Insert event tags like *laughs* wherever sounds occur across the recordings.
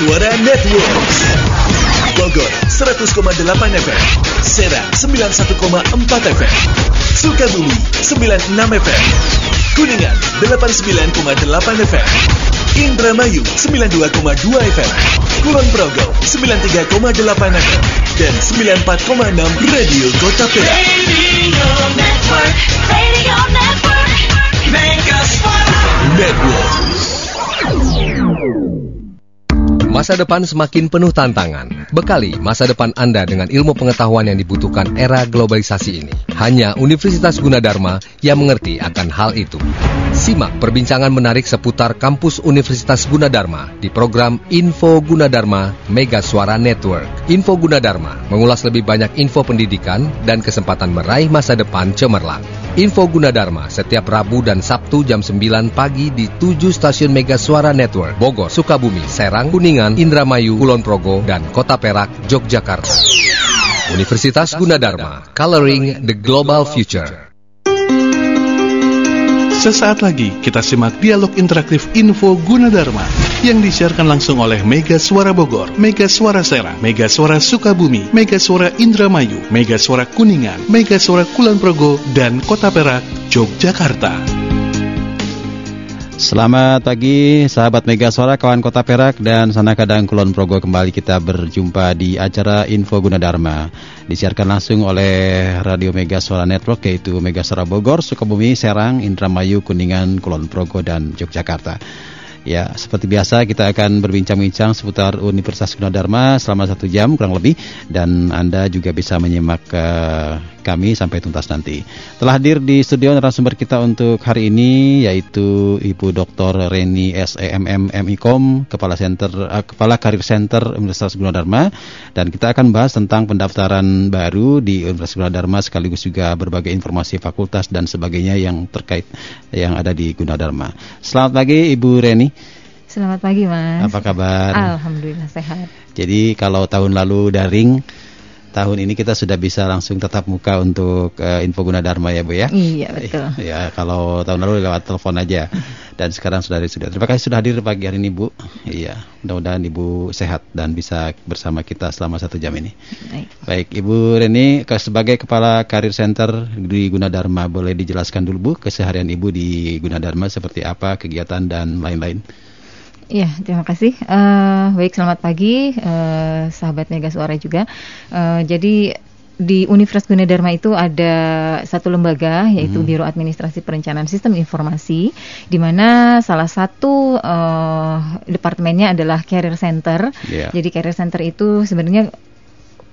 Suara Networks Bogor 100,8 FM Serang 91,4 FM Sukabumi 96 FM Kuningan 89,8 FM Indramayu 92,2 FM Kulon Progo 93,8 FM dan 94,6 Radio Kota Perak. Radio Network, Radio Network. Network Masa depan semakin penuh tantangan. Bekali masa depan Anda dengan ilmu pengetahuan yang dibutuhkan era globalisasi ini. Hanya Universitas Gunadarma yang mengerti akan hal itu. Simak perbincangan menarik seputar kampus Universitas Gunadarma di program Info Gunadarma Mega Suara Network. Info Gunadarma mengulas lebih banyak info pendidikan dan kesempatan meraih masa depan cemerlang. Info Gunadarma setiap Rabu dan Sabtu jam 9 pagi di 7 stasiun Mega Suara Network, Bogor, Sukabumi, Serang, Kuningan, Indramayu, Kulon Progo, dan Kota Perak, Yogyakarta. Universitas Gunadarma, Coloring the Global Future. Sesaat lagi kita simak dialog interaktif Info Gunadarma yang disiarkan langsung oleh Mega Suara Bogor, Mega Suara Serang, Mega Suara Sukabumi, Mega Suara Indramayu, Mega Suara Kuningan, Mega Suara Kulon Progo, dan Kota Perak, Yogyakarta. Selamat pagi sahabat Mega Suara kawan Kota Perak dan sana kadang Kulon Progo kembali kita berjumpa di acara Info Gunadarma disiarkan langsung oleh Radio Mega Suara Network yaitu Mega Suara Bogor, Sukabumi, Serang, Indramayu, Kuningan, Kulon Progo dan Yogyakarta. Ya, seperti biasa kita akan berbincang-bincang seputar Universitas Gunadarma selama satu jam kurang lebih dan Anda juga bisa menyimak uh, kami sampai tuntas nanti. Telah hadir di studio narasumber kita untuk hari ini yaitu Ibu Dr. Reni SEMM MIKOM, Kepala Center uh, Kepala Karir Center Universitas Gunadarma dan kita akan bahas tentang pendaftaran baru di Universitas Gunadarma sekaligus juga berbagai informasi fakultas dan sebagainya yang terkait yang ada di Gunadarma. Selamat pagi Ibu Reni. Selamat pagi Mas. Apa kabar? Alhamdulillah sehat. Jadi kalau tahun lalu daring, tahun ini kita sudah bisa langsung tetap muka untuk uh, info Gunadarma ya Bu ya. Iya betul. Ya kalau tahun lalu lewat telepon aja dan sekarang sudah di studio. Terima kasih sudah hadir pagi hari ini Bu. Iya, mudah-mudahan Ibu sehat dan bisa bersama kita selama satu jam ini. Baik. Baik, Ibu Reni sebagai Kepala Karir Center di Gunadarma boleh dijelaskan dulu Bu keseharian Ibu di Gunadarma seperti apa kegiatan dan lain-lain. Iya, terima kasih. Eh, baik, selamat pagi, eh, sahabat Mega Suara juga. Eh, jadi di Universitas Gunadarma itu ada satu lembaga yaitu Hmm. Biro Administrasi Perencanaan Sistem Informasi, di mana salah satu eh, departemennya adalah Career Center. Iya. Jadi Career Center itu sebenarnya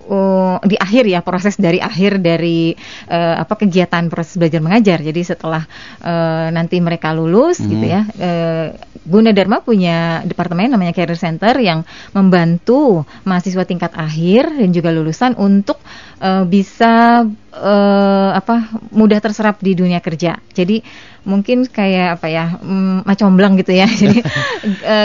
uh, di akhir ya proses dari akhir dari eh, apa kegiatan proses belajar mengajar. Jadi setelah eh, nanti mereka lulus Mhm. gitu ya, eh, Gunadarma punya departemen namanya Career Center yang membantu mahasiswa tingkat akhir dan juga lulusan untuk eh, bisa eh, apa mudah terserap di dunia kerja. Jadi mungkin kayak apa ya mm, macomblang gitu ya. *laughs* Jadi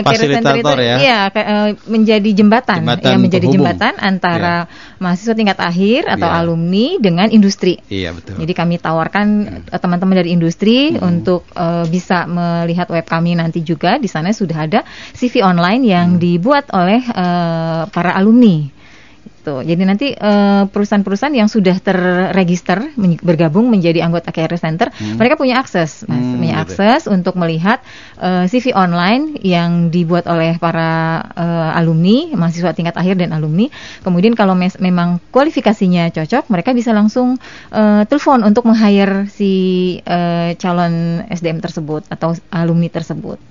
Fasilitator ya. iya, eh, menjadi jembatan, Jembatan ya menjadi penghubung. jembatan antara mahasiswa tingkat akhir atau Iya. alumni dengan industri. Iya betul. Jadi kami tawarkan eh, teman-teman dari industri Hmm. untuk eh, bisa melihat web kami nanti juga di sana sudah ada CV online yang Hmm. dibuat oleh eh, para alumni. Gitu. Jadi nanti eh, perusahaan-perusahaan yang sudah terregister men- bergabung menjadi anggota Career Center, mereka punya akses, Mas, Hmm, punya gitu. akses untuk melihat eh, CV online yang dibuat oleh para eh, alumni, mahasiswa tingkat akhir dan alumni. Kemudian kalau mes- memang kualifikasinya cocok, mereka bisa langsung eh, telepon untuk meng-hire si eh, calon SDM tersebut atau alumni tersebut.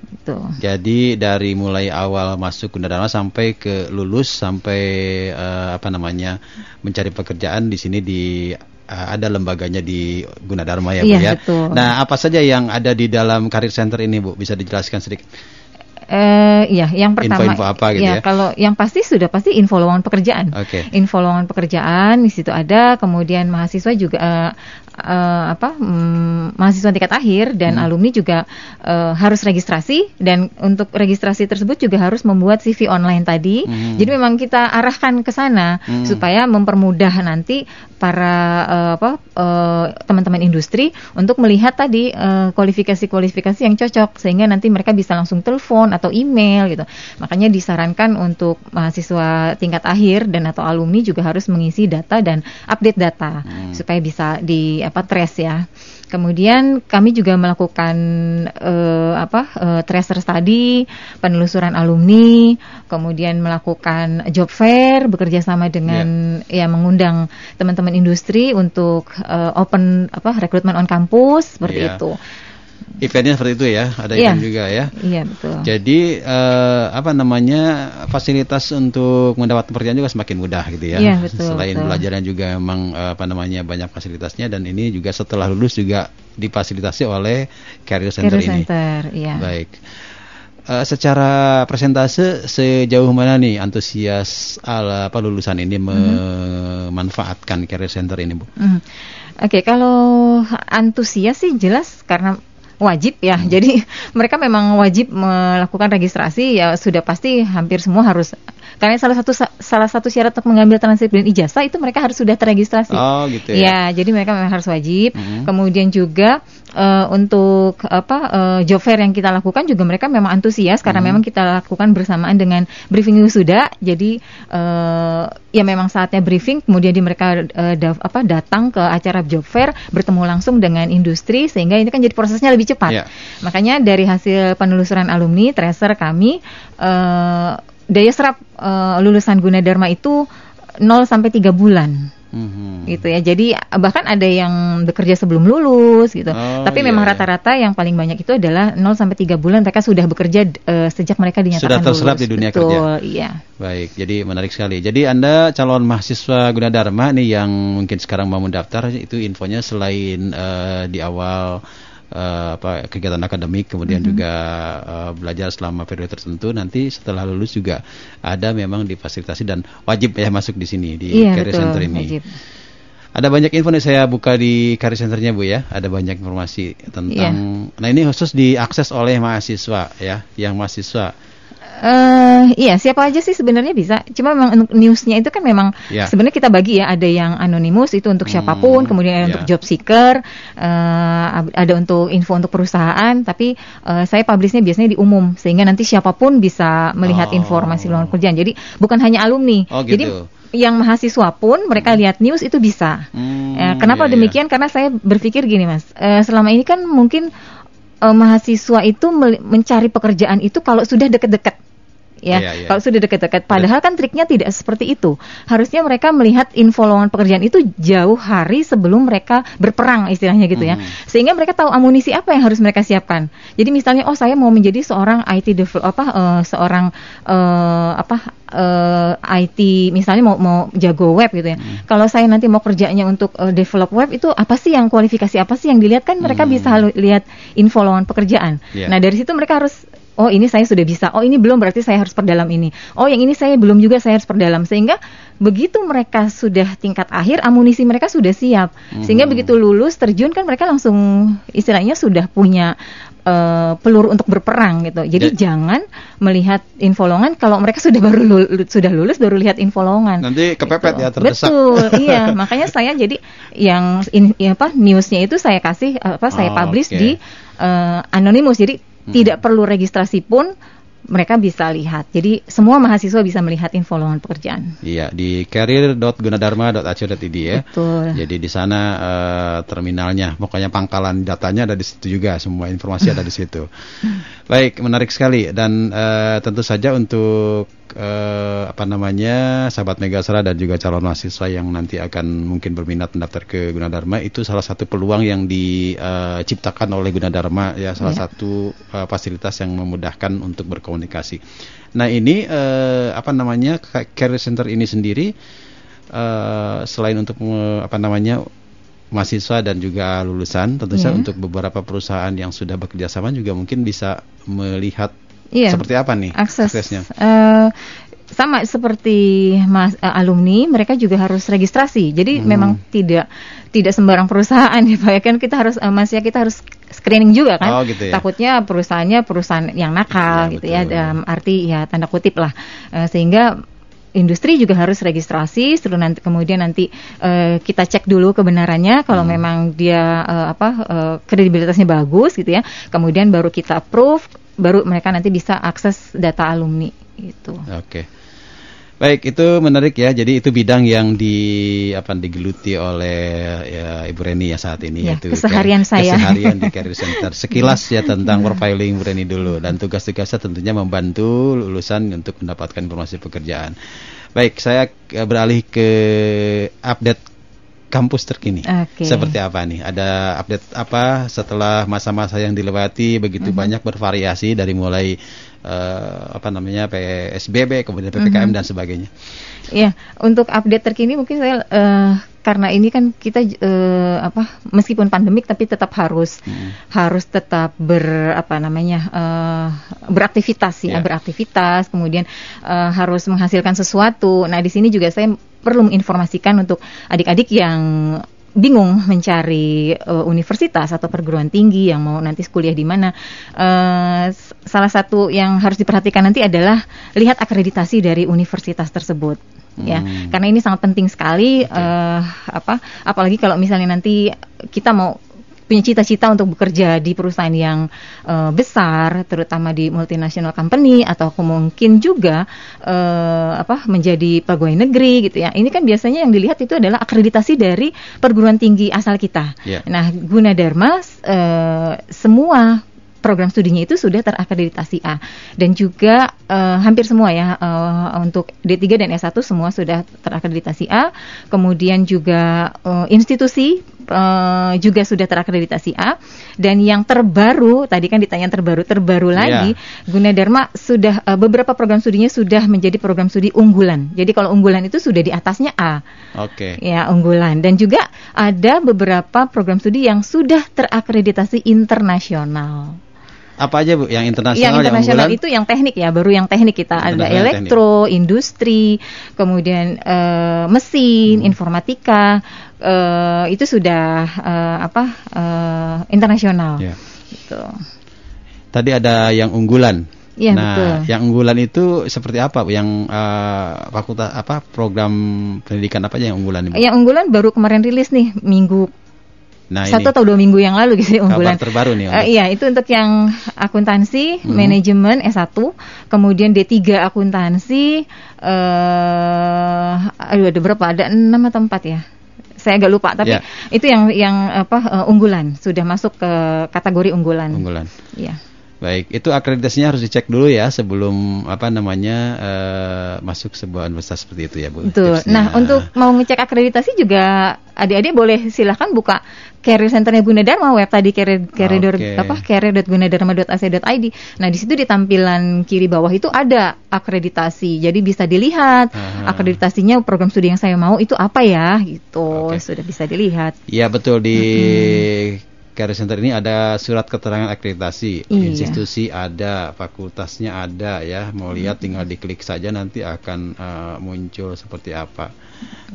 Gitu. Jadi dari mulai awal masuk Gunadarma sampai ke lulus sampai eh, apa namanya mencari pekerjaan di sini di eh, ada lembaganya di Gunadarma ya Bu Iya, ya. betul. Nah, apa saja yang ada di dalam Karir Center ini Bu? Bisa dijelaskan sedikit? Eh, iya, yang pertama, Info-info apa gitu ya? Kalau yang pasti sudah pasti info lowongan pekerjaan. Oke. Info lowongan pekerjaan di situ ada, kemudian mahasiswa juga eh, eh, apa mm, mahasiswa tingkat akhir dan Hmm. alumni juga eh, harus registrasi dan untuk registrasi tersebut juga harus membuat CV online tadi. Hmm. Jadi memang kita arahkan ke sana Hmm. supaya mempermudah nanti para eh, apa teman-teman industri untuk melihat tadi kualifikasi-kualifikasi yang cocok sehingga nanti mereka bisa langsung telepon atau email gitu. Makanya disarankan untuk mahasiswa tingkat akhir dan atau alumni juga harus mengisi data dan update data Hmm. supaya bisa di apa trace ya. Kemudian kami juga melakukan eh, apa eh, tracer study, penelusuran alumni, kemudian melakukan job fair, bekerja sama dengan ya mengundang teman-teman industri untuk eh, open apa rekrutmen on campus seperti Iya. itu. Eventnya seperti itu ya, ada Iya. event juga ya. Iya betul. Jadi eh, apa namanya fasilitas untuk mendapat pekerjaan juga semakin mudah gitu ya. Iya, betul, Selain betul. belajarnya juga emang eh, apa namanya banyak fasilitasnya dan ini juga setelah lulus juga difasilitasi oleh Career Center Career ini. Center, iya. Baik. Eh, secara presentase sejauh mana nih antusias ala apa lulusan ini memanfaatkan Career Center ini, Bu? Hmm. Oke, kalau antusias sih jelas karena wajib ya. Jadi mereka memang wajib melakukan registrasi ya sudah pasti hampir semua harus karena salah satu salah satu syarat untuk mengambil transkrip dan ijazah itu mereka harus sudah terregistrasi. Oh, gitu ya. jadi mereka memang harus wajib. Mhm. Kemudian juga eh, untuk apa eh, job fair yang kita lakukan juga mereka memang antusias karena memang kita lakukan bersamaan dengan briefing wisuda. Jadi eh, ya memang saatnya briefing kemudian di mereka eh, da- apa datang ke acara job fair bertemu langsung dengan industri sehingga ini kan jadi prosesnya lebih cepat. Ya. Makanya dari hasil penelusuran alumni tracer kami eh, daya serap eh, lulusan Gunadarma itu 0 sampai 3 bulan Mhm. gitu ya. Jadi bahkan ada yang bekerja sebelum lulus gitu. Oh, Tapi iya, memang iya. rata-rata yang paling banyak itu adalah 0 sampai 3 bulan mereka sudah bekerja eh, sejak mereka dinyatakan Sudah terserap lulus. di dunia Betul, kerja. iya. Baik, jadi menarik sekali. Jadi Anda calon mahasiswa Gunadarma nih yang mungkin sekarang mau mendaftar itu infonya selain eh, di awal eh, apa kegiatan akademik kemudian juga eh, belajar selama periode tertentu nanti setelah lulus juga ada memang difasilitasi dan wajib ya masuk di sini di Iya, Career betul. Center ini. wajib. Ada banyak info nih saya buka di Career Centernya Bu ya. Ada banyak informasi tentang Iya. Nah, ini khusus diakses oleh mahasiswa ya, yang mahasiswa. Eh iya, siapa aja sih sebenarnya bisa. Cuma memang newsnya itu kan memang Ya. sebenarnya kita bagi ya. Ada yang anonimus itu untuk Hmm, siapa pun, kemudian ada ya. untuk job seeker, eh, ada untuk info untuk perusahaan. Tapi eh, saya publishnya biasanya di umum sehingga nanti siapa pun bisa melihat Oh. informasi lowongan kerjaan. Jadi bukan hanya alumni. Oh, Jadi gitu. yang mahasiswa pun mereka lihat news itu bisa. Hmm, Eh, kenapa iya, iya. demikian? Karena saya berpikir gini mas, Eh, selama ini kan mungkin eh, mahasiswa itu mencari pekerjaan itu kalau sudah deket-deket. Ya, Iya, iya. kalau sudah deket-deket. Padahal kan triknya tidak seperti itu. Harusnya mereka melihat info lowongan pekerjaan itu jauh hari sebelum mereka berperang istilahnya gitu ya. Mhm. Sehingga mereka tahu amunisi apa yang harus mereka siapkan. Jadi misalnya, oh saya mau menjadi seorang IT develop apa eh, seorang eh, apa eh, IT misalnya mau mau jago web gitu ya. Hmm. Kalau saya nanti mau kerjanya untuk eh, develop web itu apa sih yang kualifikasi apa sih yang dilihat kan mereka Hmm. bisa lihat info lowongan pekerjaan. Iya. Nah, dari situ mereka harus oh ini saya sudah bisa. Oh ini belum berarti saya harus perdalam ini. Oh yang ini saya belum juga saya harus perdalam sehingga begitu mereka sudah tingkat akhir amunisi mereka sudah siap. Sehingga Hmm. begitu lulus terjun kan mereka langsung istilahnya sudah punya eh, peluru untuk berperang gitu. Jadi Ja- jangan melihat info lowongan kalau mereka sudah baru lul- sudah lulus baru lihat info lowongan. Nanti kepepet Gitu. ya terdesak. Betul, *laughs* iya. Makanya saya jadi yang in, ya apa newsnya itu saya kasih apa saya Oh, publish oke. di eh, anonimus. Jadi. Tidak perlu registrasi pun mereka bisa lihat. Jadi semua mahasiswa bisa melihat info lowongan pekerjaan. Iya, di career.gunadarma.ac.id ya. Betul. Jadi di sana eh, terminalnya, pokoknya pangkalan datanya ada di situ juga, semua informasi ada di situ. *laughs* Baik, menarik sekali dan eh, tentu saja untuk eh, apa namanya sahabat Megasara dan juga calon mahasiswa yang nanti akan mungkin berminat mendaftar ke Gunadarma itu salah satu peluang yang diciptakan oleh Gunadarma ya salah Ya. satu eh, fasilitas yang memudahkan untuk berkomunikasi. Nah ini eh, apa namanya Career Center ini sendiri eh, selain untuk me- apa namanya mahasiswa dan juga lulusan, tentu saja Iya. untuk beberapa perusahaan yang sudah bekerja sama juga mungkin bisa melihat Iya. seperti apa nih akses aksesnya. eh, sama seperti mas, eh, alumni mereka juga harus registrasi jadi Hmm. memang tidak tidak sembarang perusahaan *laughs* ya pak ya kan kita harus eh, mas ya kita harus screening juga kan Oh, gitu ya. takutnya perusahaannya perusahaan yang nakal Iya, gitu ya betul. dalam arti ya tanda kutip lah Eh, sehingga industri juga harus registrasi, setelah nanti kemudian nanti eh, kita cek dulu kebenarannya kalau Hmm. memang dia eh, apa eh, kredibilitasnya bagus gitu ya. Kemudian baru kita approve, baru mereka nanti bisa akses data alumni gitu. Oke. Baik, itu menarik ya. Jadi itu bidang yang di apa digeluti oleh ya, Ibu Reni ya saat ini Ya, yaitu keseharian care- saya. Keseharian di Career *laughs* Center. Sekilas ya tentang profiling Bu Reni dulu dan tugas-tugasnya tentunya membantu lulusan untuk mendapatkan informasi pekerjaan. Baik, saya eh, beralih ke update kampus terkini. Oke. Seperti apa nih? Ada update apa setelah masa-masa yang dilewati begitu Mhm. banyak bervariasi dari mulai eh, apa namanya PSBB kemudian PPKM Mhm. dan sebagainya. Ya, untuk update terkini mungkin saya eh, karena ini kan kita eh, apa meskipun pandemik tapi tetap harus Hmm. harus tetap ber apa namanya eh, beraktivitas ya, Ya. beraktivitas kemudian eh, harus menghasilkan sesuatu. Nah, di sini juga saya perlu menginformasikan untuk adik-adik yang bingung mencari eh, universitas atau perguruan tinggi yang mau nanti kuliah di mana. Eh, s- salah satu yang harus diperhatikan nanti adalah lihat akreditasi dari universitas tersebut. Ya, Hmm. karena ini sangat penting sekali. eh, apa, apalagi kalau misalnya nanti kita mau punya cita-cita untuk bekerja di perusahaan yang eh, besar, terutama di multinational company atau mungkin juga eh, apa menjadi pegawai negeri gitu ya. Ini kan biasanya yang dilihat itu adalah akreditasi dari perguruan tinggi asal kita. Ya. Nah, Gunadarma eh, semua program studinya itu sudah terakreditasi A dan juga eh, hampir semua ya eh, untuk D3 dan S1 semua sudah terakreditasi A. Kemudian juga eh, institusi eh, juga sudah terakreditasi A dan yang terbaru tadi kan ditanya yang terbaru terbaru lagi Gunadarma sudah eh, beberapa program studinya sudah menjadi program studi unggulan. Jadi kalau unggulan itu sudah di atasnya A. Oke. Ya, unggulan. Dan juga ada beberapa program studi yang sudah terakreditasi internasional. Apa aja Bu yang internasional yang internasional unggulan? itu yang teknik ya, baru yang teknik kita ada yang elektro, industri, kemudian eh, mesin, Hmm. informatika, eh, itu sudah eh, apa eh, internasional. Ya. Gitu. Tadi ada yang unggulan. Iya, nah, betul. yang unggulan itu seperti apa Bu? Yang eh, fakultas apa program pendidikan apa aja yang unggulan? Bu? Yang unggulan baru kemarin rilis nih minggu Nah, satu ini atau dua minggu yang lalu gitu ya, kabar unggulan. terbaru nih. Untuk- iya, itu untuk yang akuntansi, Hmm. manajemen S1, kemudian D3 akuntansi eh aduh ada berapa? Ada 6 atau 4 ya. Saya agak lupa, tapi Ya. itu yang yang apa eh, unggulan, sudah masuk ke kategori unggulan. unggulan. Iya. Baik, itu akreditasinya harus dicek dulu ya sebelum apa namanya eh, masuk sebuah universitas seperti itu ya Bu. Betul. tipsnya. Nah, untuk mau ngecek akreditasi juga adik-adik boleh silahkan buka career centernya Gunadarma web tadi career career Oke. apa career.gunadarma.ac.id. Nah, di situ di tampilan kiri bawah itu ada akreditasi. Jadi bisa dilihat Aha. akreditasinya program studi yang saya mau itu apa ya gitu. Oke. Sudah bisa dilihat. Iya betul di Career Center ini ada surat keterangan akreditasi, Iya. institusi ada, fakultasnya ada ya. Mau lihat tinggal diklik saja nanti akan eh, muncul seperti apa.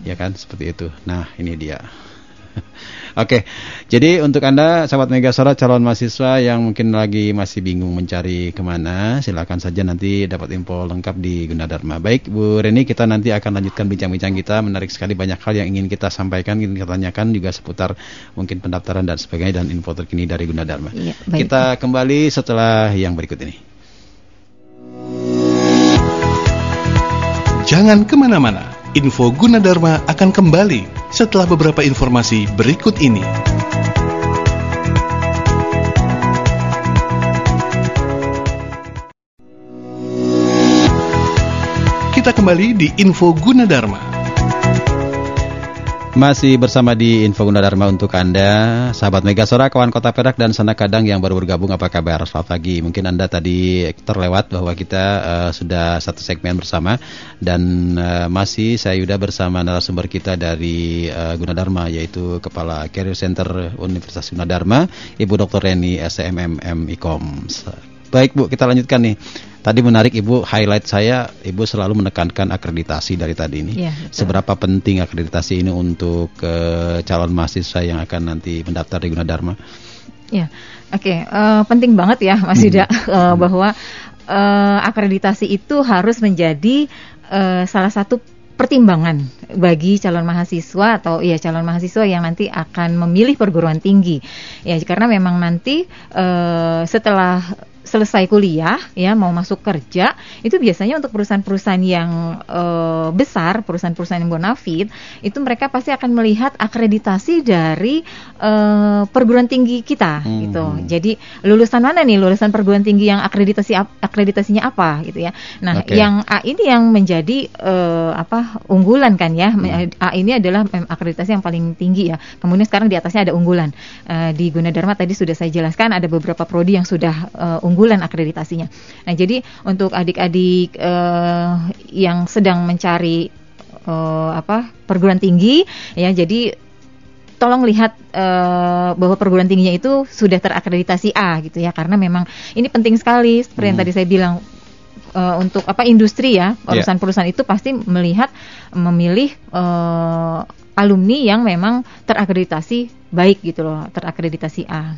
Ya kan seperti itu. Nah, ini dia. *laughs* Oke, jadi untuk Anda sahabat Megasora calon mahasiswa yang mungkin lagi masih bingung mencari ke mana, silakan saja nanti dapat info lengkap di Gunadarma. Baik, Bu Reni, kita nanti akan lanjutkan bincang-bincang kita. Menarik sekali banyak hal yang ingin kita sampaikan, ingin kita tanyakan juga seputar mungkin pendaftaran dan sebagainya dan info terkini dari Gunadarma. Iya, baik. Kita kembali setelah yang berikut ini. Jangan ke mana-mana, info Gunadarma akan kembali setelah beberapa informasi berikut ini. Kita kembali di info Gunadarma. Masih bersama di Info Gunadarma untuk Anda, sahabat Megasora, kawan Kota Perak dan Sana Kadang yang baru bergabung, apa kabar? Selamat pagi. Mungkin Anda tadi terlewat bahwa kita eh, sudah satu segmen bersama dan eh, masih saya Yuda bersama narasumber kita dari eh, Gunadarma yaitu Kepala Career Center Universitas Gunadarma, Ibu Dr. Reni SMMM Ikom. Baik Bu, kita lanjutkan nih. Tadi menarik Ibu, highlight saya, Ibu selalu menekankan akreditasi dari tadi ini. Betul. Seberapa penting akreditasi ini untuk eh, calon mahasiswa yang akan nanti mendaftar di Gunadarma? Ya, oke, eh, penting banget ya Mas Yuda *laughs* eh, bahwa eh, akreditasi itu harus menjadi eh, salah satu pertimbangan bagi calon mahasiswa atau ya calon mahasiswa yang nanti akan memilih perguruan tinggi ya karena memang nanti eh, setelah selesai kuliah ya mau masuk kerja itu biasanya untuk perusahaan-perusahaan yang eh, besar perusahaan-perusahaan yang bonafit itu mereka pasti akan melihat akreditasi dari eh, perguruan tinggi kita Hmm. gitu jadi lulusan mana nih lulusan perguruan tinggi yang akreditasi akreditasinya apa gitu ya nah Oke. yang A ini yang menjadi eh, apa unggulan kan ya Hmm. A ini adalah akreditasi yang paling tinggi ya kemudian sekarang di atasnya ada unggulan Eh, di Gunadarma tadi sudah saya jelaskan ada beberapa prodi yang sudah unggulan akreditasinya nah jadi untuk adik-adik eh, yang sedang mencari eh, apa perguruan tinggi ya jadi tolong lihat eh, bahwa perguruan tingginya itu sudah terakreditasi A gitu ya karena memang ini penting sekali seperti yang Hmm. tadi saya bilang eh, untuk apa industri ya perusahaan-perusahaan itu pasti melihat memilih eh, alumni yang memang terakreditasi baik gitu loh terakreditasi A.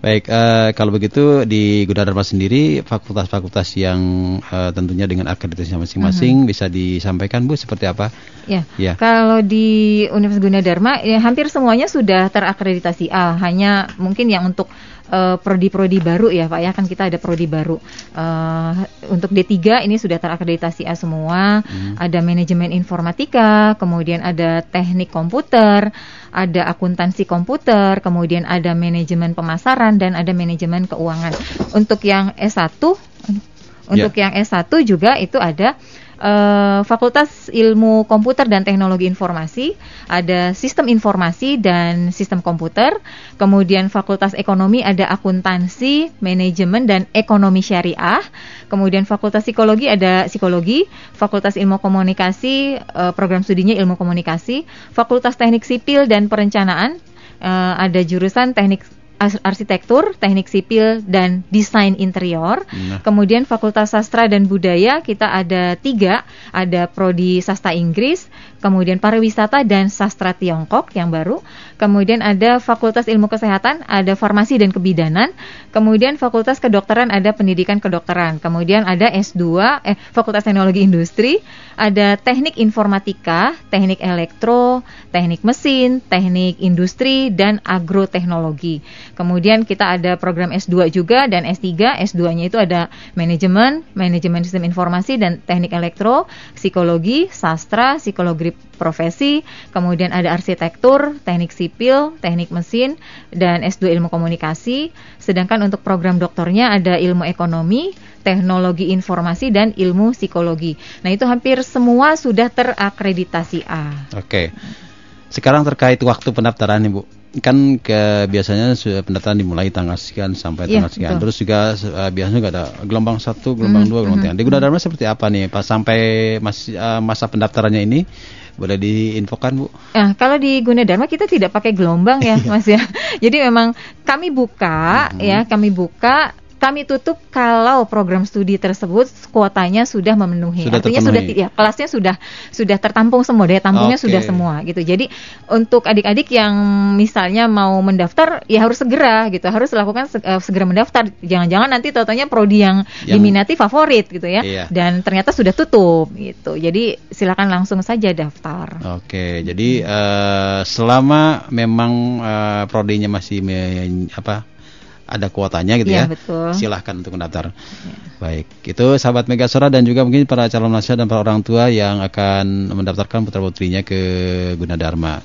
Baik, eh, kalau begitu di Gunadarma sendiri fakultas-fakultas yang eh, tentunya dengan akreditasi masing-masing bisa disampaikan Bu seperti apa? Ya, Ya. kalau di Universitas Gunadarma ya hampir semuanya sudah terakreditasi A. Hanya mungkin yang untuk eh, prodi-prodi baru ya Pak ya kan kita ada prodi baru. Eh, untuk D3 ini sudah terakreditasi A semua. Ada manajemen informatika, kemudian ada teknik komputer, ada akuntansi komputer, kemudian ada manajemen pemasaran dan ada manajemen keuangan. Untuk yang S1 untuk yang S1 juga itu ada eh, Fakultas Ilmu Komputer dan Teknologi Informasi, ada Sistem Informasi dan Sistem Komputer, kemudian Fakultas Ekonomi ada Akuntansi, Manajemen dan Ekonomi Syariah, kemudian Fakultas Psikologi ada Psikologi, Fakultas Ilmu Komunikasi eh, program studinya Ilmu Komunikasi, Fakultas Teknik Sipil dan Perencanaan eh, ada jurusan Teknik arsitektur, teknik sipil, dan desain interior. Nah. Kemudian Fakultas Sastra dan Budaya kita ada tiga, ada prodi sastra Inggris, kemudian pariwisata dan sastra Tiongkok yang baru. Kemudian ada Fakultas Ilmu Kesehatan, ada farmasi dan kebidanan. Kemudian Fakultas Kedokteran ada pendidikan kedokteran. Kemudian ada S2, eh Fakultas Teknologi Industri, ada teknik informatika, teknik elektro, teknik mesin, teknik industri, dan agroteknologi. Kemudian kita ada program S2 juga dan S3. S2-nya itu ada manajemen, manajemen sistem informasi dan teknik elektro, psikologi, sastra, psikologi profesi, kemudian ada arsitektur, teknik sipil, teknik mesin, dan S2 ilmu komunikasi. Sedangkan untuk program doktornya ada ilmu ekonomi, teknologi informasi, dan ilmu psikologi. Nah itu hampir semua sudah terakreditasi A. Oke. Sekarang terkait waktu pendaftaran nih Bu. Kan ke biasanya sudah pendaftaran dimulai tanggal sekian sampai Iya, tanggal sekian. betul. Terus juga eh, biasanya juga ada gelombang satu, gelombang Mhm, dua, gelombang mhm, tiga. Di Gunadarma seperti apa nih? Pas sampai masih eh, masa pendaftarannya ini boleh diinfokan Bu? Nah, kalau di Gunadarma kita tidak pakai gelombang ya, *laughs* Mas ya. Jadi memang kami buka Mhm. ya, kami buka kami tutup kalau program studi tersebut kuotanya sudah memenuhi. Sudah Artinya terpenuhi. sudah ya kelasnya sudah sudah tertampung semua, daya tampungnya Oke. sudah semua gitu. Jadi untuk adik-adik yang misalnya mau mendaftar ya harus segera gitu, harus lakukan eh, segera mendaftar. Jangan-jangan nanti totalnya prodi yang, Yang- diminati favorit gitu ya. Iya. Dan ternyata sudah tutup gitu. Jadi silakan langsung saja daftar. Oke, jadi eh, selama memang eh, prodinya masih me- apa ada kuotanya gitu ya, Iya, betul. silahkan untuk mendaftar. Baik, itu sahabat Megasora dan juga mungkin para calon mahasiswa dan para orang tua yang akan mendaftarkan putra putrinya ke Gunadarma.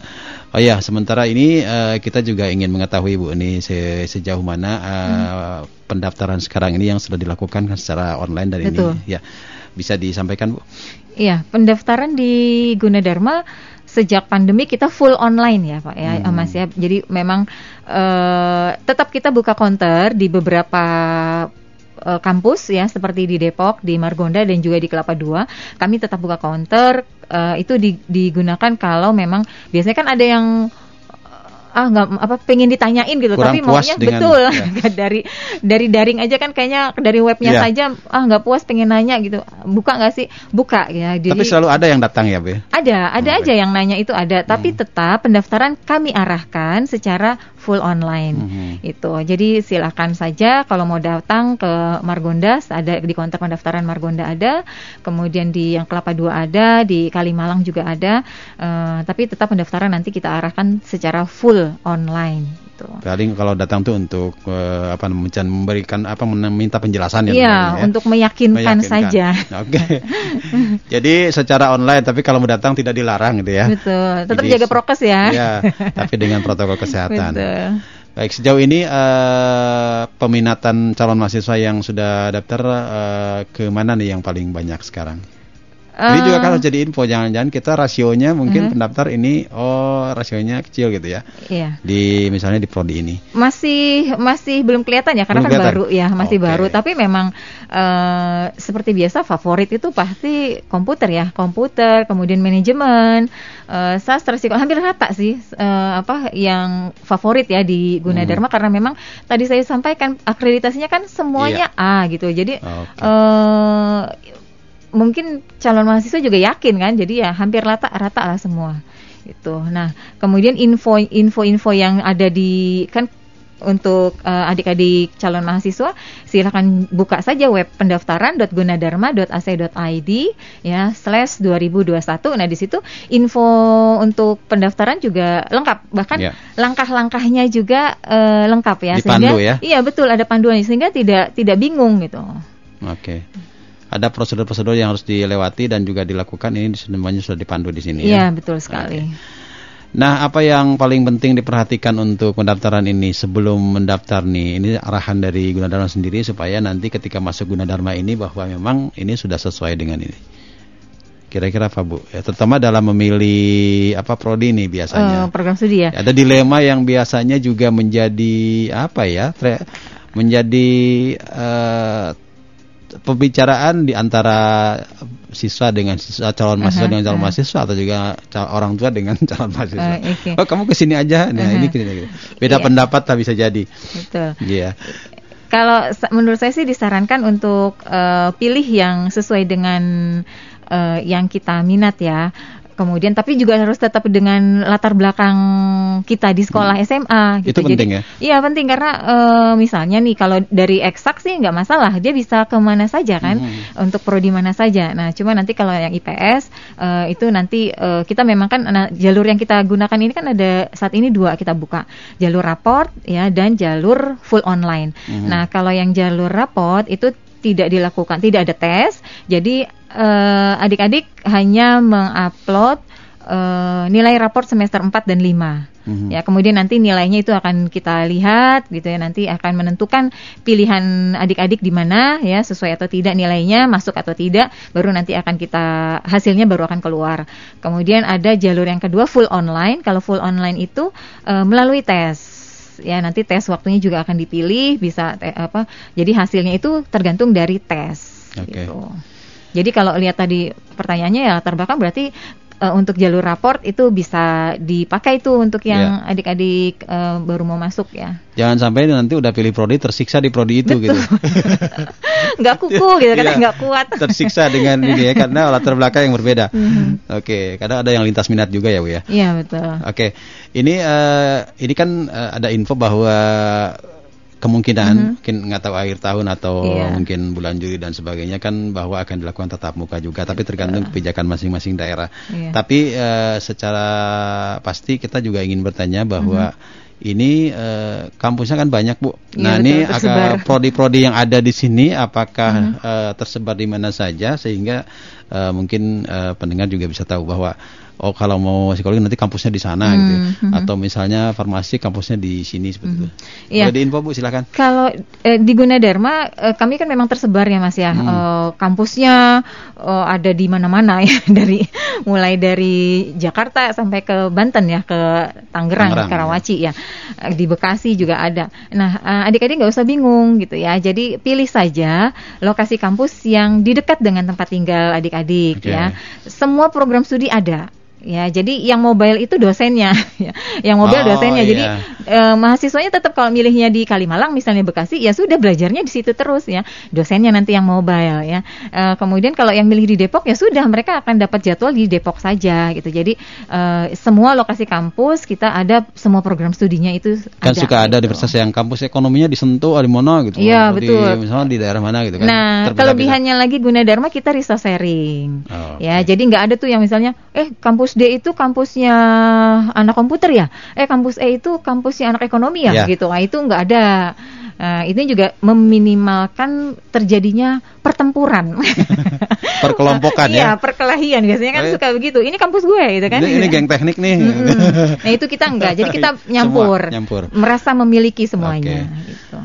Oh ya, sementara ini eh, kita juga ingin mengetahui Bu ini se- sejauh mana eh, pendaftaran sekarang ini yang sudah dilakukan kan secara online dan Betul. ini ya bisa disampaikan Bu. Iya, pendaftaran di Gunadarma sejak pandemi kita full online ya Pak ya Hmm. Mas ya. Jadi memang eh, tetap kita buka counter di beberapa eh, kampus ya seperti di Depok, di Margonda dan juga di Kelapa Dua. Kami tetap buka counter eh, itu di- digunakan kalau memang biasanya kan ada yang ah nggak apa pengen ditanyain gitu Kurang tapi maunya dengan- betul ya. *laughs* dari dari daring aja kan kayaknya dari webnya Iya. saja ah nggak puas pengen nanya gitu buka nggak sih buka ya jadi Tapi selalu ada yang datang ya, ya? ada ada Oh, aja yang nanya itu ada tapi Hmm. tetap pendaftaran kami arahkan secara full online Mhm. itu jadi silakan saja kalau mau datang ke Margondas ada di konter pendaftaran Margonda ada kemudian di yang Kelapa Dua ada di Kalimalang juga ada Eh, tapi tetap pendaftaran nanti kita arahkan secara full online gitu. Paling kalau datang tuh untuk eh, apa memberikan apa meminta penjelasan ya. Iya, ya. untuk meyakinkan, saja. *laughs* Oke. Jadi secara online tapi kalau mau datang tidak dilarang gitu ya. Betul. Tetap Jadi- jaga prokes ya. Iya, tapi dengan protokol kesehatan. Betul. Baik, sejauh ini eh, peminatan calon mahasiswa yang sudah daftar eh, ke mana nih yang paling banyak sekarang? Ini juga kan jadi info, jangan-jangan kita rasionya mungkin Mhm. pendaftar ini oh rasionya kecil gitu ya. Iya. Di misalnya di prodi ini. Masih masih belum kelihatan ya karena Belum kan kelihatan? baru ya, masih Oke. baru. Tapi memang eh, seperti biasa favorit itu pasti komputer ya, komputer, kemudian manajemen, eh, sastra psikologi hampir rata sih eh, apa yang favorit ya di Gunadarma karena memang tadi saya sampaikan akreditasinya kan semuanya A gitu. Jadi Oke. eh, mungkin calon mahasiswa juga yakin kan, jadi ya hampir rata rata lah semua itu. Nah, kemudian info info-info yang ada di kan untuk eh, adik-adik calon mahasiswa silakan buka saja web pendaftaran.gunadarma.ac.id ya slash 2021 nah di situ info untuk pendaftaran juga lengkap bahkan Ya. langkah-langkahnya juga eh, lengkap ya Dipandu ya? iya betul ada panduannya sehingga tidak tidak bingung gitu Oke. Ada prosedur-prosedur yang harus dilewati dan juga dilakukan ini semuanya sudah dipandu di sini iya ya. betul sekali Nah, apa yang paling penting diperhatikan untuk pendaftaran ini sebelum mendaftar nih? Ini arahan dari Gunadarma sendiri supaya nanti ketika masuk Gunadarma ini bahwa memang ini sudah sesuai dengan ini. Kira-kira apa Bu? Ya, terutama dalam memilih apa prodi Eh, biasanya. program studi ya Ada dilema yang biasanya juga menjadi apa ya? tre- menjadi eh, pembicaraan di antara siswa dengan siswa calon mahasiswa Aha, dengan calon aha. mahasiswa atau juga cal- orang tua dengan *laughs* calon mahasiswa. Eh, oke. Oh kamu ke sini aja, nah Aha. ini ke sini gitu. Beda Iya. pendapat tak bisa jadi. betul Iya. Kalau sa- menurut saya sih disarankan untuk eh, pilih yang sesuai dengan eh, yang kita minat ya. Kemudian tapi juga harus tetap dengan latar belakang kita di sekolah SMA gitu. Hmm. Itu penting ya? Iya penting karena eh, misalnya nih kalau dari eksak sih nggak masalah dia bisa ke mana saja kan Hmm. untuk prodi mana saja. Nah cuma nanti kalau yang IPS eh, itu nanti eh, kita memang kan nah, jalur yang kita gunakan ini kan ada saat ini dua kita buka jalur raport ya dan jalur full online. Mhm. Nah kalau yang jalur raport itu tidak dilakukan, tidak ada tes. Jadi eh, adik-adik hanya mengupload eh, nilai raport semester 4 dan 5. Mhm. Ya, kemudian nanti nilainya itu akan kita lihat gitu ya. Nanti akan menentukan pilihan adik-adik di mana ya sesuai atau tidak nilainya, masuk atau tidak, baru nanti akan kita hasilnya baru akan keluar. Kemudian ada jalur yang kedua full online. Kalau full online itu eh, melalui tes ya nanti tes waktunya juga akan dipilih bisa te- apa jadi hasilnya itu tergantung dari tes Oke. gitu. Jadi kalau lihat tadi pertanyaannya ya latar belakang berarti eh, untuk jalur raport itu bisa dipakai tuh untuk yang Iya. adik-adik eh, baru mau masuk ya. Jangan sampai nanti udah pilih prodi tersiksa di prodi itu gitu. *laughs* nggak kuku gitu kan Iya. nggak kuat. tersiksa dengan ini ya karena latar belakang yang berbeda. Mhm. Oke, kadang ada yang lintas minat juga ya Bu ya. Iya betul. Oke, ini eh, ini kan eh, ada info bahwa kemungkinan Mhm. mungkin nggak tahu akhir tahun atau Iya. mungkin bulan Juli dan sebagainya kan bahwa akan dilakukan tatap muka juga, tapi tergantung kebijakan masing-masing daerah. Iya. Tapi eh, secara pasti kita juga ingin bertanya bahwa ini eh, kampusnya kan banyak bu. Iya, Nah betul, ini agak prodi-prodi yang ada di sini apakah eh, tersebar di mana saja sehingga eh, mungkin eh, pendengar juga bisa tahu bahwa oh kalau mau psikologi nanti kampusnya di sana Hmm, gitu ya. mhm. atau misalnya farmasi kampusnya di sini seperti itu. Iya. Boleh diinfo bu silakan. Kalau eh, di Gunadarma eh, kami kan memang tersebar ya Mas ya. Hmm. Eh, kampusnya eh, ada di mana-mana *laughs* ya dari mulai dari Jakarta sampai ke Banten ya, ke Tangerang, Tangerang, Karawaci ya. Eh, Di Bekasi juga ada. Nah, eh, adik-adik nggak usah bingung gitu ya. Jadi pilih saja lokasi kampus yang di dekat dengan tempat tinggal adik-adik Oke. ya. Semua program studi ada Ya, jadi yang mobile itu dosennya, *laughs* ya. yang mobile Oh, dosennya. Jadi iya. eh, mahasiswanya tetap kalau milihnya di Kalimalang, misalnya Bekasi, ya sudah belajarnya di situ terus ya. Dosennya nanti yang mobile ya. Eh, kemudian kalau yang milih di Depok, ya sudah mereka akan dapat jadwal di Depok saja gitu. Jadi eh, semua lokasi kampus kita ada semua program studinya itu Kan suka ada gitu. universitas yang kampus ekonominya disentuh di mana gitu. Iya, betul. Di, misalnya di daerah mana gitu kan. Nah, kelebihannya lagi Gunadarma kita resource sharing. Oh, Ya, jadi nggak ada tuh yang misalnya, eh kampus D itu kampusnya anak komputer ya, eh kampus E itu kampusnya anak ekonomi ya, Ya. gitu. Nah, itu nggak ada. Nah, ini juga meminimalkan terjadinya pertempuran. *laughs* Perkelompokan Iya, ya. perkelahian biasanya kan Eh. suka begitu. Ini kampus gue gitu kan. Ini, ini geng teknik nih. Mm-mm. Nah, itu kita enggak. Jadi kita *laughs* Semua nyampur. nyampur. Merasa memiliki semuanya Oke. gitu.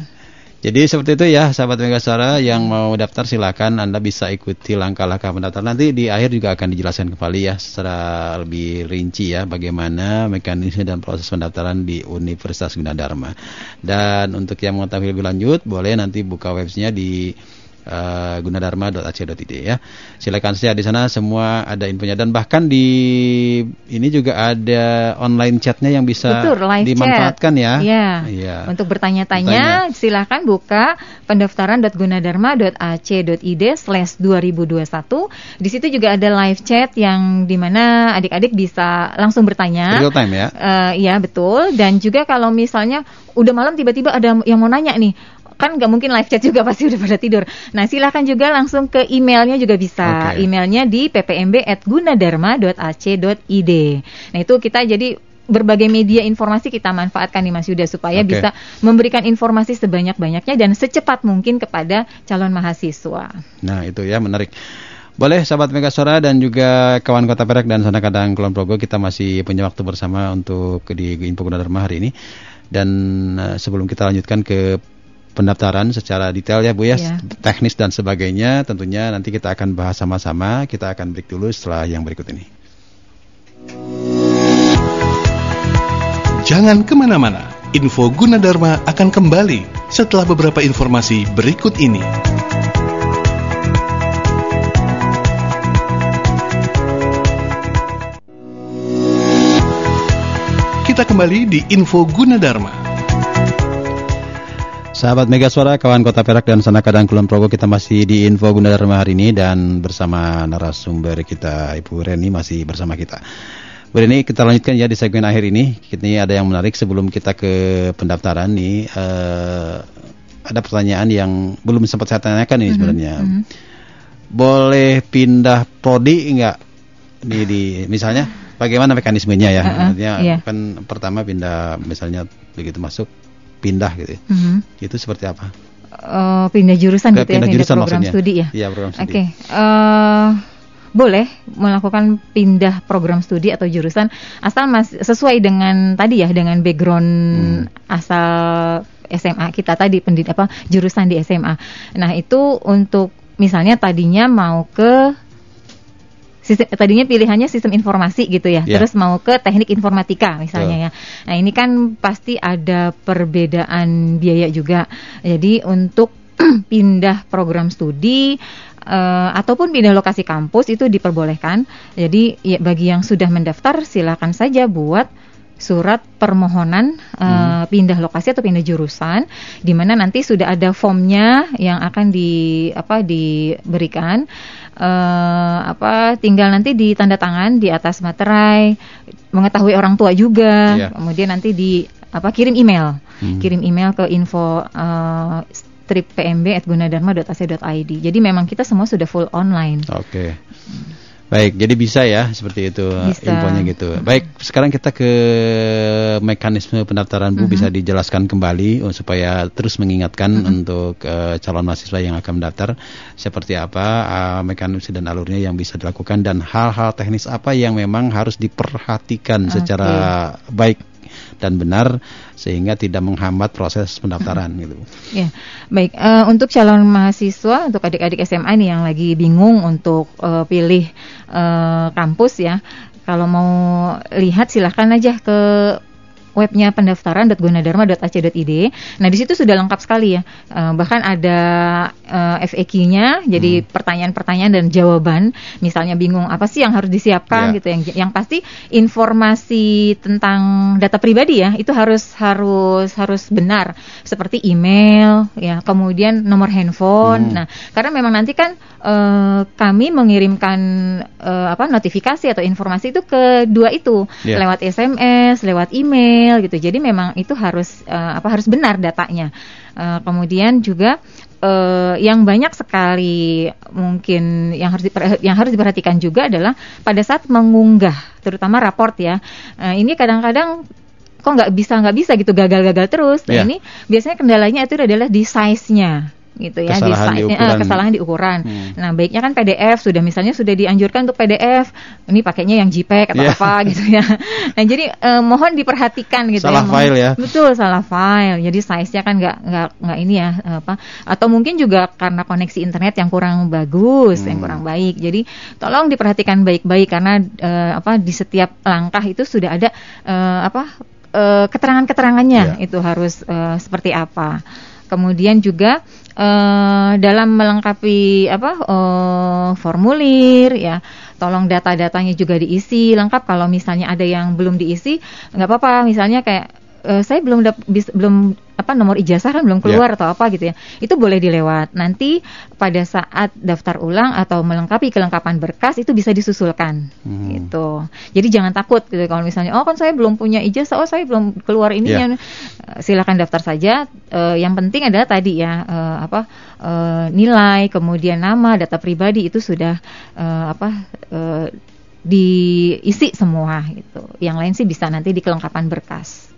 Jadi seperti itu ya sahabat Megasara yang mau daftar silakan Anda bisa ikuti langkah-langkah pendaftaran nanti di akhir juga akan dijelaskan kembali ya secara lebih rinci ya bagaimana mekanisme dan proses pendaftaran di Universitas Gunadarma. Dan untuk yang mengetahui lebih lanjut boleh nanti buka websnya di uh, gunadarma.ac.id ya. Silakan saja di sana semua ada infonya dan bahkan di ini juga ada online chatnya yang bisa Betul, live dimanfaatkan chat. ya. Iya. Iya. Untuk bertanya-tanya, silahkan buka pendaftaran.gunadarma.ac.id slash 2021. Di situ juga ada live chat yang di mana adik-adik bisa langsung bertanya. Real time ya. Eh, Iya betul. Dan juga kalau misalnya udah malam tiba-tiba ada yang mau nanya nih, kan nggak mungkin live chat juga *laughs* pasti udah pada tidur. Nah silahkan juga langsung ke emailnya juga bisa. Oke. Emailnya di ppmb@gunadarma.ac.id. Nah itu kita jadi berbagai media informasi kita manfaatkan nih Mas Yuda supaya Oke. bisa memberikan informasi sebanyak-banyaknya dan secepat mungkin kepada calon mahasiswa. Nah itu ya menarik. Boleh sahabat Megasora dan juga kawan Kota Perak dan Sana Kadang Kulon Progo kita masih punya waktu bersama untuk di Info Gunadarma hari ini. Dan eh, sebelum kita lanjutkan ke pendaftaran secara detail ya Bu ya, Iya. teknis dan sebagainya tentunya nanti kita akan bahas sama-sama. Kita akan break dulu setelah yang berikut ini. Jangan ke mana-mana, info Gunadarma akan kembali setelah beberapa informasi berikut ini. Kita kembali di info Gunadarma. Sahabat Mega Suara, kawan Kota Perak dan Sana Kadang Kulon Progo kita masih di Info Gunadarma hari ini dan bersama narasumber kita Ibu Reni masih bersama kita. Bu Reni kita lanjutkan ya di segmen akhir ini. Ini ada yang menarik sebelum kita ke pendaftaran nih. eh, ada pertanyaan yang belum sempat saya tanyakan ini sebenarnya. Boleh pindah prodi enggak? Di, di misalnya bagaimana mekanismenya ya? Uh-uh, Artinya iya. kan pertama pindah misalnya begitu masuk pindah gitu. ya. Mhm. Itu seperti apa? Eh, pindah jurusan Ke gitu ya, pindah pindah jurusan program maksudnya. studi ya. Iya, program studi. Oke, eh, boleh melakukan pindah program studi atau jurusan asal mas sesuai dengan tadi ya dengan background Hmm. asal SMA kita tadi pendid apa jurusan di SMA. Nah itu untuk misalnya tadinya mau ke sistem, tadinya pilihannya sistem informasi gitu ya, Ya. terus mau ke teknik informatika misalnya ya. Nah ini kan pasti ada perbedaan biaya juga. Jadi untuk *clears throat* pindah program studi eh, ataupun pindah lokasi kampus itu diperbolehkan. Jadi ya, bagi yang sudah mendaftar silakan saja buat surat permohonan eh, pindah lokasi atau pindah jurusan di mana nanti sudah ada formnya yang akan di apa diberikan eh, apa tinggal nanti ditanda tangan di atas materai mengetahui orang tua juga Iya. kemudian nanti di apa kirim email Hmm. kirim email ke info eh, strip pmb@gunadarma.ac.id jadi memang kita semua sudah full online Oke. Baik, jadi bisa ya seperti itu Bisa. infonya gitu. Baik, sekarang kita ke mekanisme pendaftaran Bu bisa dijelaskan kembali oh, supaya terus mengingatkan untuk eh, calon mahasiswa yang akan mendaftar seperti apa eh, mekanisme dan alurnya yang bisa dilakukan dan hal-hal teknis apa yang memang harus diperhatikan Oke. secara baik dan benar sehingga tidak menghambat proses pendaftaran gitu. Ya, baik. eh, untuk calon mahasiswa, untuk adik-adik SMA nih yang lagi bingung untuk eh, pilih eh, kampus ya, kalau mau lihat silahkan aja ke webnya pendaftaran.gunadharma.ac.id. Nah, di situ sudah lengkap sekali ya. Eh, bahkan ada eh, FAQ-nya, jadi pertanyaan-pertanyaan dan jawaban. Misalnya bingung apa sih yang harus disiapkan Ya. gitu. Yang yang pasti informasi tentang data pribadi ya itu harus harus harus benar seperti email ya, kemudian nomor handphone. Hmm. Nah, karena memang nanti kan eh, kami mengirimkan eh, apa notifikasi atau informasi itu ke dua itu Ya. lewat SMS, lewat email gitu. Jadi memang itu harus eh, apa harus benar datanya. Eh, kemudian juga eh, yang banyak sekali mungkin yang harus diper- yang harus diperhatikan juga adalah pada saat mengunggah, terutama raport ya. Eh, ini kadang-kadang kok nggak bisa nggak bisa gitu gagal-gagal terus. Nah Ya. ini biasanya kendalanya itu adalah di size-nya gitu ya Kesalahan di di eh, ukuran. kesalahan di ukuran. Hmm. Nah, baiknya kan PDF sudah misalnya sudah dianjurkan untuk PDF. Ini pakainya yang JPEG atau Iya. apa *laughs* gitu ya. Nah, jadi eh, mohon diperhatikan gitu Salah ya. file ya. Betul, salah file. Jadi size-nya kan nggak nggak nggak ini ya apa atau mungkin juga karena koneksi internet yang kurang bagus, yang Hmm. kurang baik. Jadi tolong diperhatikan baik-baik karena eh, apa di setiap langkah itu sudah ada eh, apa eh, keterangan-keterangannya Ya. itu harus eh, seperti apa. Kemudian juga eh, dalam melengkapi apa eh, formulir ya, tolong data-datanya juga diisi lengkap. Kalau misalnya ada yang belum diisi, nggak apa-apa. Misalnya kayak eh, saya belum dap- bis- belum apa nomor ijazah kan belum keluar atau apa gitu ya. Itu boleh dilewat. Nanti pada saat daftar ulang atau melengkapi kelengkapan berkas itu bisa disusulkan Hmm. gitu. Jadi jangan takut gitu kalau misalnya oh kan saya belum punya ijazah, oh saya belum keluar ininya. Eh, Silakan daftar saja. Eh, yang penting adalah tadi ya eh, apa eh, nilai, kemudian nama, data pribadi itu sudah eh, apa eh, diisi semua gitu. Yang lain sih bisa nanti di kelengkapan berkas.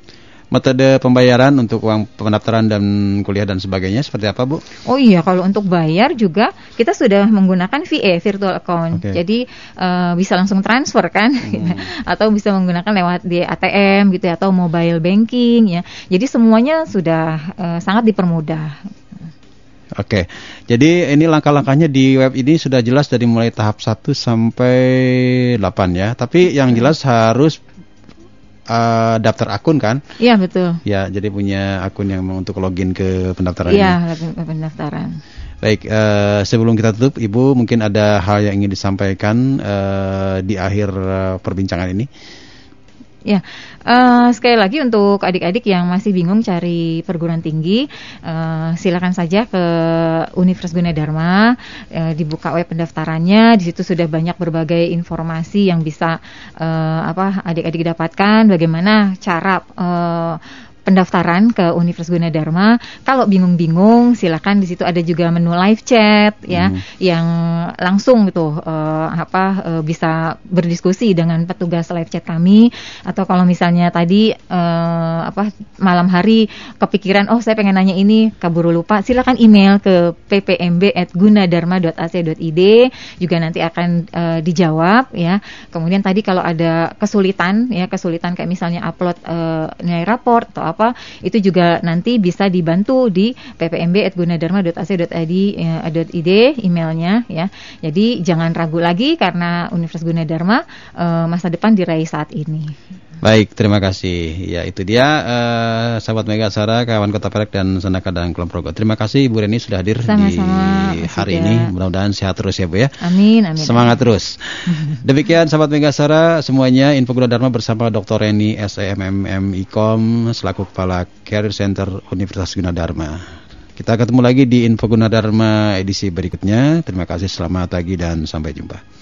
Metode pembayaran untuk uang pendaftaran dan kuliah dan sebagainya seperti apa, Bu? Oh iya, kalau untuk bayar juga kita sudah menggunakan VA virtual account. Oke. Jadi eh, bisa langsung transfer kan, *laughs* atau bisa menggunakan lewat di ATM gitu ya, atau mobile banking ya. Jadi semuanya sudah eh, sangat dipermudah. Oke. Jadi ini langkah-langkahnya di web ini sudah jelas dari mulai tahap 1 sampai 8 ya. Tapi yang jelas harus eh, daftar akun kan? Iya betul. Ya, jadi punya akun yang untuk login ke pendaftaran. Iya pendaftaran. Baik, eh, sebelum kita tutup, Ibu mungkin ada hal yang ingin disampaikan eh, di akhir eh, perbincangan ini. Ya, eh, sekali lagi untuk adik-adik yang masih bingung cari perguruan tinggi, eh, silakan saja ke Universitas Gunadarma, eh, dibuka web pendaftarannya. Di situ sudah banyak berbagai informasi yang bisa eh, apa adik-adik dapatkan. Bagaimana cara eh, pendaftaran ke Universitas Gunadarma. Kalau bingung-bingung, silakan di situ ada juga menu live chat ya, Hmm. yang langsung gitu eh, apa eh, bisa berdiskusi dengan petugas live chat kami. Atau kalau misalnya tadi eh, apa malam hari kepikiran, oh saya pengen nanya ini, kaburu lupa, silakan email ke ppmb@gunadarma.ac.id juga nanti akan eh, dijawab ya. Kemudian tadi kalau ada kesulitan ya, kesulitan kayak misalnya upload eh, nilai raport atau apa, itu juga nanti bisa dibantu di ppmb@gunadarma.ac.id ya, .id emailnya ya. Jadi jangan ragu lagi karena Universitas Gunadarma eh, masa depan diraih saat ini. Baik, terima kasih. Ya, itu dia eh, sahabat Mega Sara, kawan Kota Perak dan Senaka dan Kulon Progo. Terima kasih Ibu Reni sudah hadir Sama-sama, di Mas hari ini. Mudah-mudahan sehat terus ya, Bu ya. Amin amin. Semangat terus. *laughs* Demikian sahabat Megasara semuanya info Guna Dharma bersama Dr. Reni SEMMM IKOM selaku Kepala Career Center Universitas Gunadarma. Kita ketemu lagi di Info Gunadarma edisi berikutnya. Terima kasih, selamat pagi dan sampai jumpa.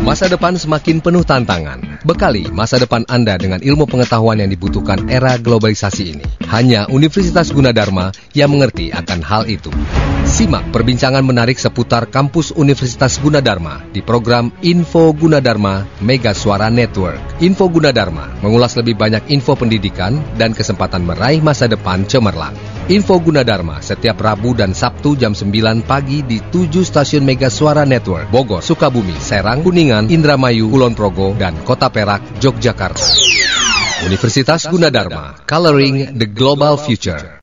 Masa depan semakin penuh tantangan. Bekali masa depan Anda dengan ilmu pengetahuan yang dibutuhkan era globalisasi ini. Hanya Universitas Gunadarma yang mengerti akan hal itu. Simak perbincangan menarik seputar kampus Universitas Gunadarma di program Info Gunadarma Mega Suara Network. Info Gunadarma mengulas lebih banyak info pendidikan dan kesempatan meraih masa depan cemerlang. Info Gunadarma setiap Rabu dan Sabtu jam 9 pagi di 7 stasiun Mega Suara Network, Bogor, Sukabumi, Serang, Kuningan, Indramayu, Kulon Progo, dan Kota Perak, Yogyakarta. Universitas Gunadarma, Coloring the Global Future.